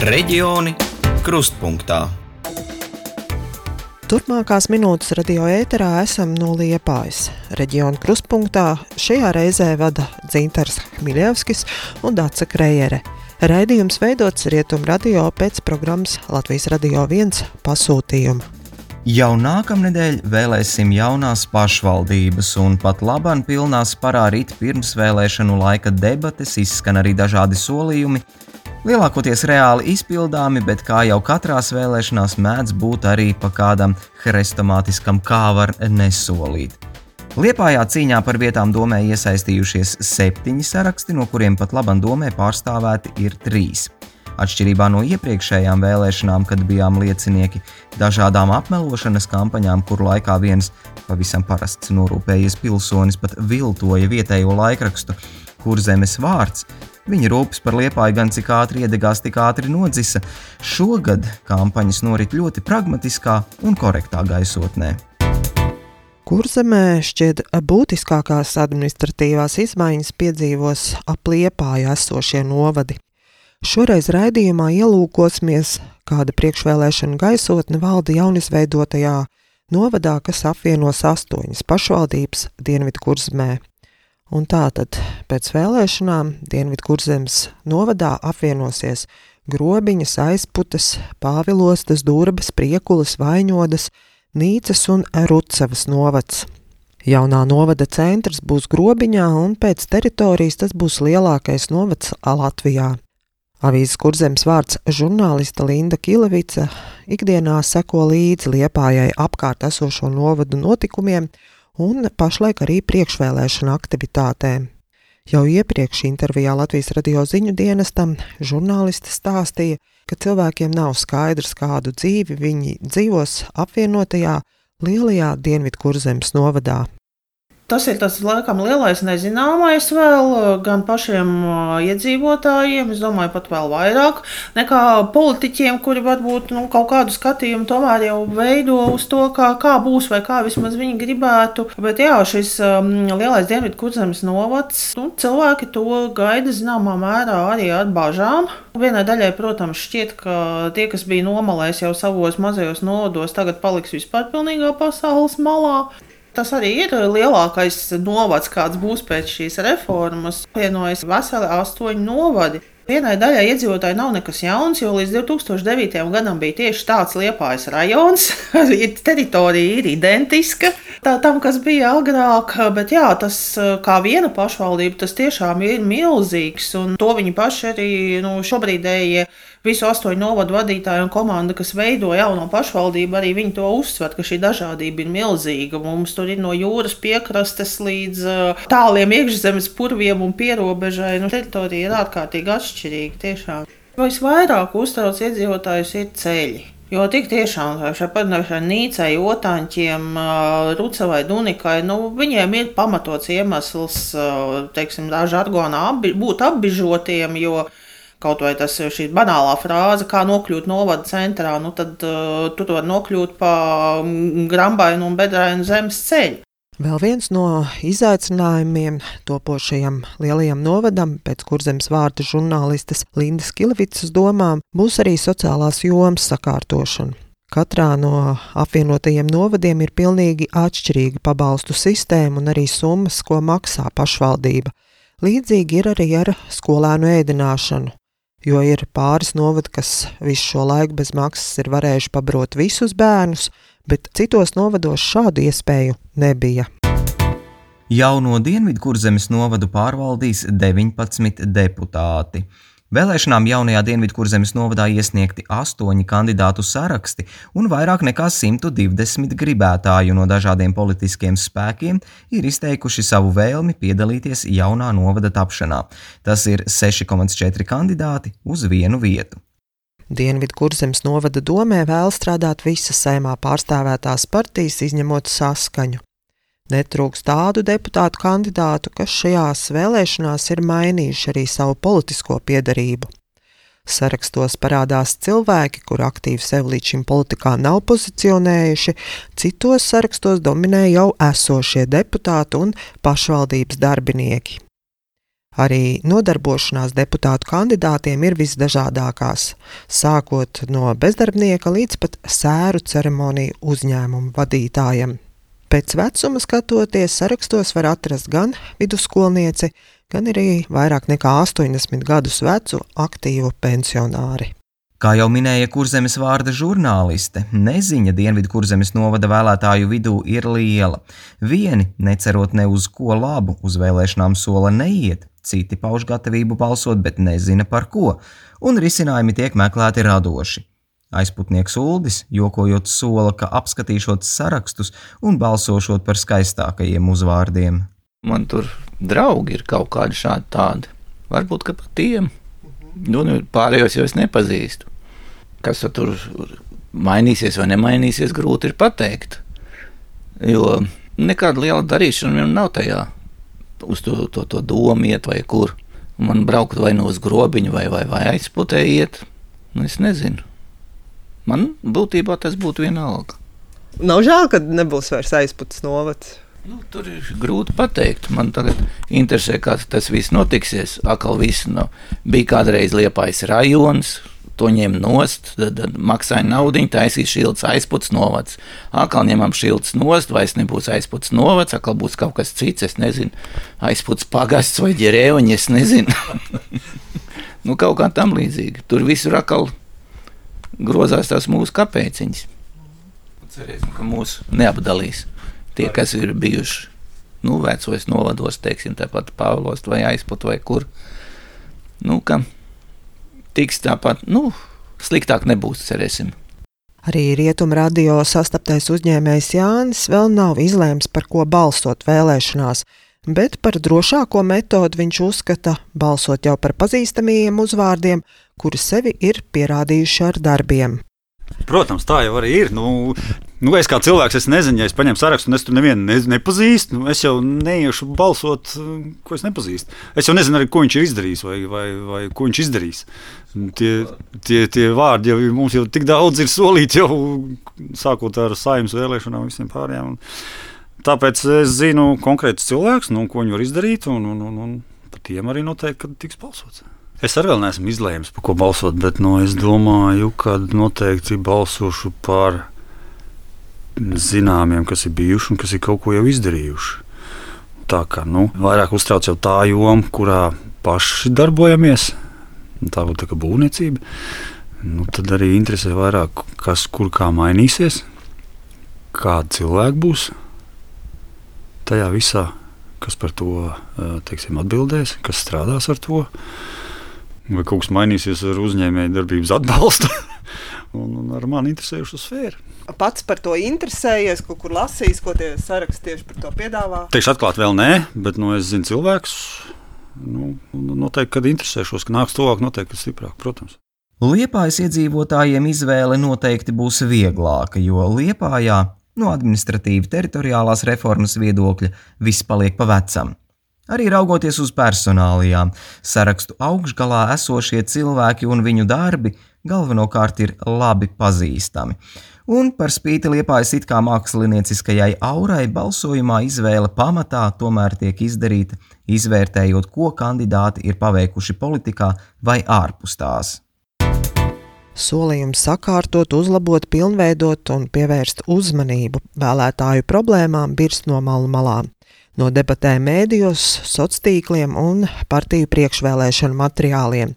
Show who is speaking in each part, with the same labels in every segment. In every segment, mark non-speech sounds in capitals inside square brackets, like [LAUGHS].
Speaker 1: Reģioni krustpunktā.
Speaker 2: Turpmākās minūtes radio ēterā esam no Liepājas. Reģiona krustpunktā šajā reizē vada Dzintars Hmiļevskis un Dāca Krejere. Raidījums veidots Rietumu radio pēc programmas Latvijas Radio 1 pasūtījuma.
Speaker 1: Jau nākamnedēļ vēlēsim jaunās pašvaldības, un pat labam pilnā sparā rīt pirmsvēlēšanu laika debates izskan arī dažādi solījumi, Lielākoties reāli izpildāmi, bet kā jau katrās vēlēšanās mēdz būt arī pa kādam hrestomātiskam, kā var nesolīt. Liepājā cīņā par vietām domē iesaistījušies septiņi saraksti, no kuriem pat labam domē pārstāvēti ir trīs. Atšķirībā no iepriekšējām vēlēšanām, kad bijām liecinieki dažādām apmelošanas kampaņām, kur laikā viens pavisam parasts norūpējies pilsonis pat viltoja vietējo laikrakstu, kur zemes vārds Viņa rūpes par liepāju gan cik ātri iedegās, tik ātri nodzisa. Šogad kampaņas norit ļoti pragmatiskā un korektā gaisotnē.
Speaker 2: Kurzemē šķiet būtiskākās administratīvās izmaiņas piedzīvos ap liepāju esošie novadi. Šoreiz raidījumā ielūkosimies, kāda priekšvēlēšana gaisotne valda jaunizveidotajā novadā, kas apvienos astoņas pašvaldības Dienvidu kurzemē. Un tātad pēc vēlēšanām Dienvidkurzemes novadā apvienosies Grobiņas, aizputes, Pāvilostas, Durbas, Priekulas, Vaņodas, Nīcas un Rucavas novads. Jaunā novada centrs būs Grobiņā un pēc teritorijas tas būs lielākais novads Latvijā. Avīzes kurzemes vārds žurnālista Linda Kilevica ikdienā seko līdzi liepājai apkārt esošo novadu notikumiem un pašlaik arī priekšvēlēšana aktivitātēm. Jau iepriekš intervijā Latvijas radio ziņu dienestam žurnālisti stāstīja, ka cilvēkiem nav skaidrs, kādu dzīvi viņi dzīvos apvienotajā lielajā Dienvidkurzemes novadā.
Speaker 3: Tas ir tas laikam lielais nezināmais vēl gan pašiem iedzīvotājiem, es domāju, pat vēl vairāk nekā politiķiem, kuri varbūt nu, kaut kādu skatījumu tomēr jau veido uz to, kā, kā būs vai kā vismaz viņi gribētu. Bet jā, šis um, lielais dienvidu kurzemes novads, nu, cilvēki to gaida zināmā mērā arī ar bažām. Vienai daļai, protams, šķiet, ka tie, kas bija nomalēs jau savos mazajos novados, tagad paliks vispār pilnīgā pasaules malā. Tas arī ir lielākais novads, kāds būs pēc šīs reformas. Vienojas veseli astoņi novadi. Vienai daļai iedzīvotāji nav nekas jauns, jo līdz 2009. gadam bija tieši tāds liepājas rajons. [LAUGHS] Teritorija ir identiska tā, tam, kas bija agrāk, bet jā, tas kā viena pašvaldība, tas tiešām ir milzīgs. Un to viņi paši arī nu, šobrīdējie visu astoņu novadu vadītāju un komanda, kas veido jauno pašvaldību, arī viņi to uzsver, ka šī dažādība ir milzīga. Mums tur ir no jūras piekrastes līdz uh, tāliem iekšzemes purviem un pierobežai. Nu, teritorija ir ārkārtīgi atšķirīga. Tiešām. Visvairāk uztrauc iedzīvotājus ir ceļi. Jo tik tiešām šai pašai Nīcai, Otāņiem, uh, Rucavai, Dunikai, nu, viņiem ir pamatots iemesls, uh, teiksim, žargonā apbi, būt apbižotiem, jo Kaut vai tas ir šī banālā frāze, kā nokļūt novada centrā, nu tad uh, tu var nokļūt pa mm, grambainu un bedrainu zemes ceļu.
Speaker 2: Vēl viens no izaicinājumiem topošajam lielajam novadam, pēc kurzemes vārda žurnālistes Lindas Kilvicas domām, būs arī sociālās jomas sakārtošana. Katrā no apvienotajiem novadiem ir pilnīgi atšķirīga pabalstu sistēma un arī summas, ko maksā pašvaldība. Līdzīgi ir arī ar skolēnu ēdināšanu jo ir pāris novadi, kas visu šo laiku bez maksas ir varējuši pabrot visus bērnus, bet citos novados šādu iespēju nebija.
Speaker 1: Jauno Dienvidkurzemes novadu pārvaldīs 19 deputāti. Vēlēšanām jaunajā Dienvidkurzemes novadā iesniegti astoņi kandidātu saraksti, un vairāk nekā 120 gribētāju no dažādiem politiskiem spēkiem ir izteikuši savu vēlmi piedalīties jaunā novada tapšanā. Tas ir 6,4 kandidāti uz vienu vietu.
Speaker 2: Dienvidkurzemes novada domē vēl strādāt visas saimā pārstāvētās partijas, izņemot saskaņu. Netrūks tādu deputātu kandidātu, kas šajās vēlēšanās ir mainījuši arī savu politisko piedarību. Sarakstos parādās cilvēki, kur aktīvi sev līdz šim politikā nav pozicionējuši, citos sarakstos dominē jau esošie deputāti un pašvaldības darbinieki. Arī nodarbošanās deputātu kandidātiem ir visdažādākās, sākot no bezdarbnieka līdz pat sēru ceremoniju uzņēmumu vadītājiem. Pēc vecuma skatoties, sarakstos var atrast gan vidusskolnieci, gan arī vairāk nekā 80 gadus vecu aktīvu pensionāri.
Speaker 1: Kā jau minēja kurzemes vārda žurnāliste, neziņa Dienvidu kurzemes novada vēlētāju vidū ir liela. Vieni, necerot ne uz ko labu, uz vēlēšanām sola neiet, citi pauž gatavību balsot, bet nezina par ko, un risinājumi tiek meklēti radoši. Aizputnieks Uldis, jokojot, sola, ka apskatīšot sarakstus un balsošot par skaistākajiem uzvārdiem.
Speaker 4: Man tur draugi ir kaut kādi šādi tādi. Varbūt pat tiem. Nu, nu, pārējos jau es nepazīstu. Kas tur mainīsies vai nemainīsies, grūti ir pateikt. Jo nekāda liela darīšana viņam nav tajā, uz to, to, to domu iet vai kur. Man braukt vai no nu uz grobiņu, vai, vai, vai aizputē iet. Nu, es nezinu. Man būtībā tas būtu vienalga.
Speaker 2: Nav žēl, ka nebūs vairs aizpūtas novads.
Speaker 4: Nu, tur ir grūti pateikt. Man tagad interesē, kā tas viss notiksies. Akal viss no, bija kādreiz liepais rajons, to ņem nost, tad, tad maksāja naudu, taisīs šilts aizputs novads. Atkal ņemam šilts nost, vairs nebūs aizputs novads, atkal būs kaut kas cits, es nezinu, aizputs pagasts vai ģerēviņš, es nezinu. [LAUGHS] nu, kaut kā tam līdzīga. Tur visur atkal grozās tās mūsu kapēciņas. Cerēsim, ka mūs neapdalīs tie, kas ir bijuši nu, vecos novados, teiksim, tāpat Pāvlos vai aizput vai kur. Nu, ka tiks tāpat, nu, sliktāk nebūs, cerēsim.
Speaker 2: Arī rietumu radio sastaptais uzņēmējs Jānis vēl nav izlēms, par ko balsot vēlēšanās, bet par drošāko metodi viņš uzskata balsot jau par pazīstamiem uzvārdiem, kuri sevi ir pierādījuši ar darbiem.
Speaker 5: Protams, tā jau arī ir. Nu, nu, es kā cilvēks, es nezinu, ja es paņemu sarakstu un es tur nevienu ne, nepazīstu. Nu, es jau neiešu balsot, ko es nepazīstu. Es jau nezinu, arī, ko viņš ir izdarījis vai, vai, vai ko viņš izdarīs. Tie, tie, tie vārdi jau mums jau tik daudz ir solīti, jau sākot ar saimnes vēlēšanām, visiem pārējiem. Tāpēc es zinu konkrētus cilvēkus, nu, ko viņi var izdarīt, un, un, un, un par tiem arī noteikti tiks balsots. Es arī neesmu izlēmis, par ko balsot, bet no, nu, es domāju, ka noteikti balsošu par zināmiem, kas ir bijuši un kas ir kaut ko jau izdarījuši. Tā kā nu, vairāk uztrauc jau tā joma, kurā paši darbojamies, tā būtu tā būvniecība. Nu, tad arī interesē vairāk, kas kur kā mainīsies, kāda cilvēka būs tajā visā, kas par to teiksim, atbildēs, kas strādās ar to vai kaut kas mainīsies ar uzņēmēju darbības atbalstu. [LAUGHS] un, un ar mani interesējušu sfēru.
Speaker 2: Pats par to interesējies, kaut kur lasījis, ko tie saraksti tieši par to piedāvā?
Speaker 5: Teikšu atklāti, vēl nē, bet nu, es zinu cilvēkus. Nu, noteikti, kad interesēšos, ka nāks tuvāk, noteikti stiprāk, protams.
Speaker 1: Liepājas iedzīvotājiem izvēle noteikti būs vieglāka, jo Liepājā no administratīva teritoriālās reformas viedokļa viss paliek pa vecam. Arī raugoties uz personālijām, sarakstu augšgalā esošie cilvēki un viņu darbi galvenokārt ir labi pazīstami. Un par spīti liepājas it kā mākslinieciskajai aurai, balsojumā izvēle pamatā tomēr tiek izdarīta, izvērtējot, ko kandidāti ir paveikuši politikā vai ārpus tās.
Speaker 2: Solījums sakārtot, uzlabot, pilnveidot un pievērst uzmanību vēlētāju problēmām birs no malu malām no debatēm mēdījos, sociāliem tīkliem un partiju priekšvēlēšanu materiāliem.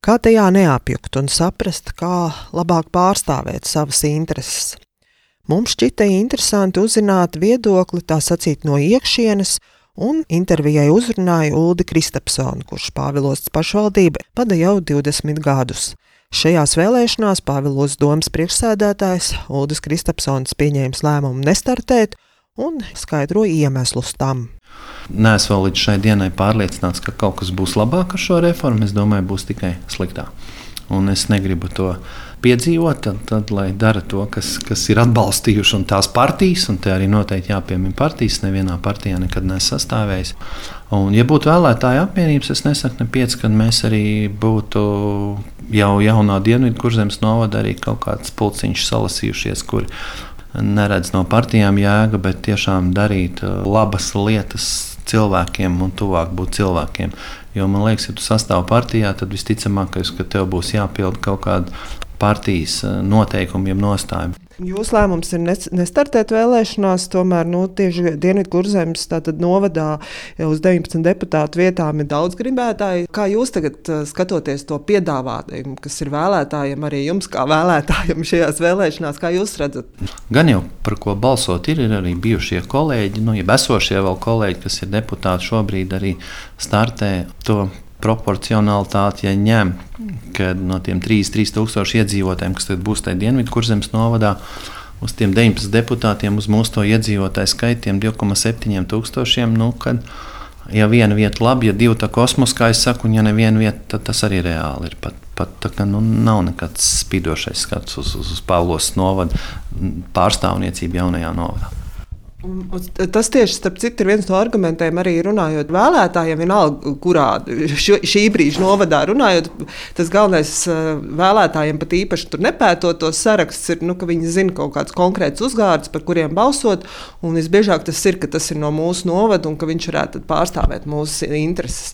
Speaker 2: Kā tajā neapjukt un saprast, kā labāk pārstāvēt savas intereses. Mums šķita interesanti uzzināt viedokli tā sacīt no iekšienes, un intervijai uzrunāja Uldi Kristapsonu, kurš Pāvilosts pašvaldība vada jau 20 gadus. Šajās vēlēšanās Pāvilos domas priekšsēdētājs Uldis Kristapsons pieņēma lēmumu nestartēt, un skaidro iemeslus tam.
Speaker 6: Nē, es vēl līdz šai dienai pārliecināts, ka kaut kas būs labāk ar šo reformu. Es domāju, būs tikai sliktāk. Un es negribu to piedzīvot, tad, tad lai dara to, kas, kas ir atbalstījuši un tās partijas, un te arī noteikti jāpiemina partijas. Nevienā partijā nekad nesastāvējis. Un, ja būtu vēlētāja apvienības, es nesaku ne pieci, kad mēs arī būtu jau jaunā dienvidu kurzemes novada arī kaut kāds pulciņš salasījušies, kur neredz no partijām jēga, bet tiešām darīt uh, labas lietas cilvēkiem un tuvāk būt cilvēkiem. Jo man liekas, ja tu sastāv partijā, tad visticamākais, ka tev būs jāpild kaut kāda partijas eh, noteikumi, jeb nostājumi.
Speaker 2: Jūsu lēmums ir nestartēt vēlēšanās, tomēr nu, tieši Dienvidkurzemes novadā uz 19 deputātu vietām ir daudz gribētāju. Kā jūs tagad uh, skatoties to piedāvājumu, kas ir vēlētājiem, arī jums kā vēlētājiem šajās vēlēšanās, kā jūs redzat?
Speaker 6: Gan jau par ko balsot ir, ir arī bijušie kolēģi, nu, ja esošie vēl kolēģi, kas ir deputāti šobrīd arī startē to proporcionalitāti, ja ņem, ka no tiem 3,000 iedzīvotājiem, kas būs tajā dienvidu kurzemes novadā, uz tiem 19 deputātiem, uz mūsu iedzīvotāju skaitiem 2,7 tūkstošiem. Nu, kad, ja viena vieta labi, ja divi tā kosmosa, kā es saku, un ja neviena vieta, tad tas arī reāli ir. Pat, pat tā, ka, nu, nav nekāds spīdošais skats uz, uz, uz Pāvlos novada pārstāvniecību jaunajā novadā.
Speaker 2: Tas tieši starp citu ir viens no argumentiem, arī runājot vēlētājiem, vienalga, kurā šo, šī brīža novadā runājot. Tas galvenais vēlētājiem pat īpaši tur nepētot tos sarakstus, ir, nu, ka viņi zina kaut kādus konkrētus uzgārdus, par kuriem balsot. Visbiežāk tas ir, ka tas ir no mūsu novada un ka viņš varētu pārstāvēt mūsu intereses.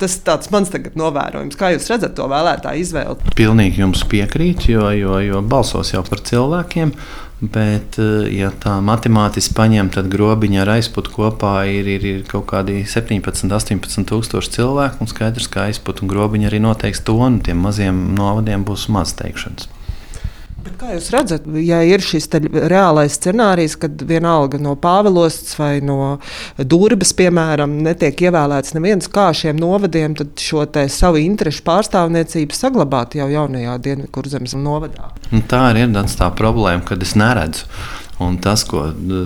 Speaker 2: Tas ir mans novērojums. Kā jūs redzat to vēlētāju izvēli?
Speaker 6: Pilnīgi jums piekrīt, jo, jo, jo balsos jau par cilvēkiem. Bet, eh, ja tā matemātiski paņem, tad grobiņa ar aizputu kopā ir, ir, ir kaut kādi 17, 18 tūkstoši cilvēku. Skaidrs, ka aizputu un grobiņa arī noteiks tonu. Tiem maziem novadiem būs maz teikšanas.
Speaker 2: Bet kā jūs redzat, ja ir šis reālais scenārijs, kad vienalga no Pāvilostas vai no Durbas, piemēram, netiek ievēlēts neviens kā šiem novadiem, šo savu interesu pārstāvniecību saglabāt jau jaunajā Dienvidkurzemes novadā?
Speaker 6: Un tā ir tā problēma, kad es neredzu. Un tas, ko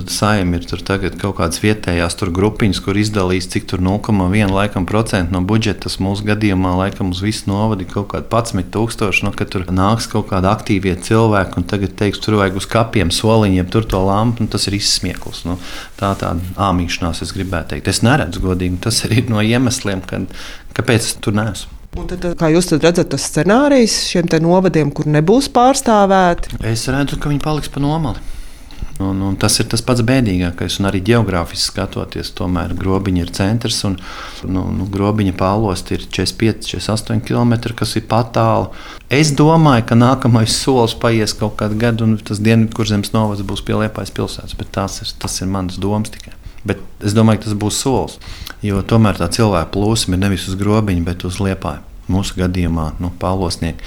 Speaker 6: saimnieks ir tur tagad, kaut kādas vietējās grupiņas, kur izdalīs cik tur 0,1% no budžeta, tas mūsu gadījumā laikam uz visu novadi kaut kādi 11,000. No, kad tur nāks kaut kādi aktīvie cilvēki un tagad teiks, tur vajag uz kapiem soliņiem, tur to lampu, nu, tas ir izsmiekls. Nu, tā tāda āmīšanās, es gribētu teikt. Es neredzu godīgi, tas ir no iemesliem, kad, kāpēc es tur neesmu.
Speaker 2: Un tad, kā jūs redzat, tas scenārijs šiem novadiem, kur nebūs pārstāvēti?
Speaker 6: Es redzu, ka viņi paliks pa nomali. Un, un tas ir tas pats bēdīgākais. Un arī geogrāfiski skatoties, tomēr grobiņa ir centrs. Un, nu, nu, grobiņa pālost ir 45, 48 km, kas ir pat tālu. Es domāju, ka nākamais solis paies kaut kādu gadu, un tas Dienvidkurzemes novads būs pie Liepājas pilsētas. Bet tas ir, tas ir mans domas tikai. Bet es domāju, ka tas būs solis. Jo tomēr tā cilvēka plūsma ir nevis uz grobiņa, bet uz Liepāju. Mūsu gadījumā, nu, pālosnieki.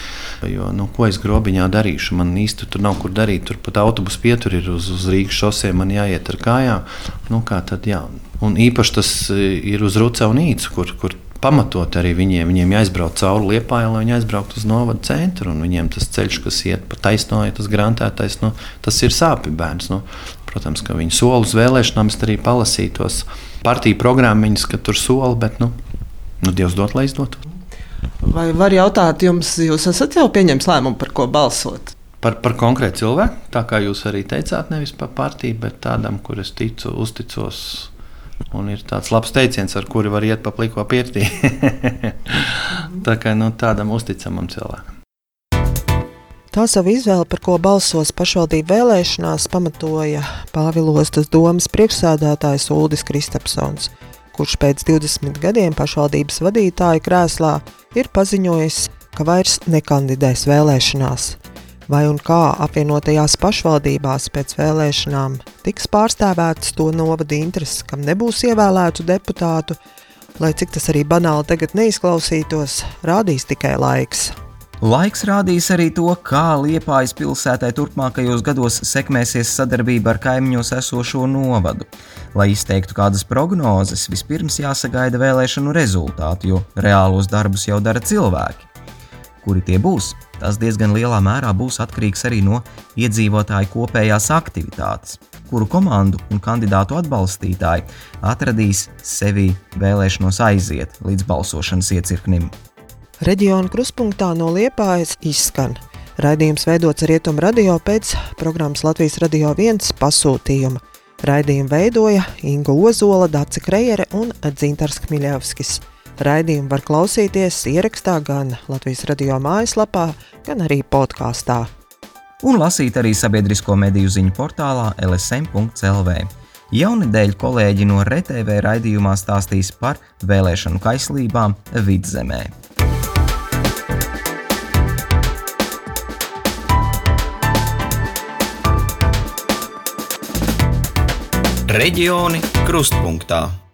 Speaker 6: Jo, nu, ko es grobiņā darīšu? Man īsti tur nav kur darīt. Tur pat autobusu pietur ir uz, uz Rīgas šosiem, man jāiet ar kājām. Nu, kā tad, jā. Un īpaši tas e, ir uz Ruca un Īcu, kur, kur pamatot arī viņiem. Viņiem jāizbrauc cauri liepājai, lai viņi aizbrauktu uz novada centru. Viņiem tas ceļš, kas iet pa taisno, ja tas grantētais, nu, tas ir sāpīgi bērns. Nu, protams, ka viņi soli uz vēlēšanām, es arī palasīju tos partiju programmiņus, ka tur soli, bet nu, nu, Dievs dod, lai izdotu.
Speaker 2: Vai var jautāt, jums, jūs esat jau pieņēmis lēmumu, par ko balsot?
Speaker 6: Par, par konkrētu cilvēku, tā kā jūs arī teicāt, nevis par partiju, bet tādam, kur es ticu, uzticos. Un ir tāds labs teiciens, ar kuru var iet pa pliko pirtī. [LAUGHS] tā kā nu, tādam uzticamam cilvēkam.
Speaker 2: Tā savu izvēli, par ko balsos pašvaldību vēlēšanās, pamatoja Pāvilostas domas priekšsēdētājs Ulris Kristapsons kurš pēc 20 gadiem pašvaldības vadītāja krēslā ir paziņojis, ka vairs nekandidēs vēlēšanās. Vai un kā apvienotajās pašvaldībās pēc vēlēšanām tiks pārstāvētas to novada intereses, kam nebūs ievēlētu deputātu, lai cik tas arī banāli tagad neizklausītos, rādīs tikai laiks.
Speaker 1: Laiks rādīs arī to, kā Liepājas pilsētai turpmākajos gados sekmēsies sadarbība ar kaimiņos esošo novadu. Lai izteiktu kādas prognozes, vispirms jāsagaida vēlēšanu rezultāti, jo reālos darbus jau dara cilvēki. Kuri tie būs? Tas diezgan lielā mērā būs atkarīgs arī no iedzīvotāju kopējās aktivitātes, kuru komandu un kandidātu atbalstītāji atradīs sevi vēlēšanos aiziet līdz balsošanas iecirknim.
Speaker 2: Reģiona kruspunktā no Liepājas izskan. Raidījums veidots Rietumu radio pēc programmas Latvijas Radio 1 pasūtījuma. Raidījumu veidoja Inga Ozola, Dace Krejere un Dzintars Kmiļevskis. Raidījumu var klausīties ierakstā gan Latvijas radio mājaslapā, gan arī podkāstā.
Speaker 1: Un lasīt arī sabiedrisko mediju ziņu portālā lsm.lv. Jaunadēļ kolēģi no RTV raidījumā stāstīs par vēlēšanu kaislībām vidzemē. Reģioni krustpunktā.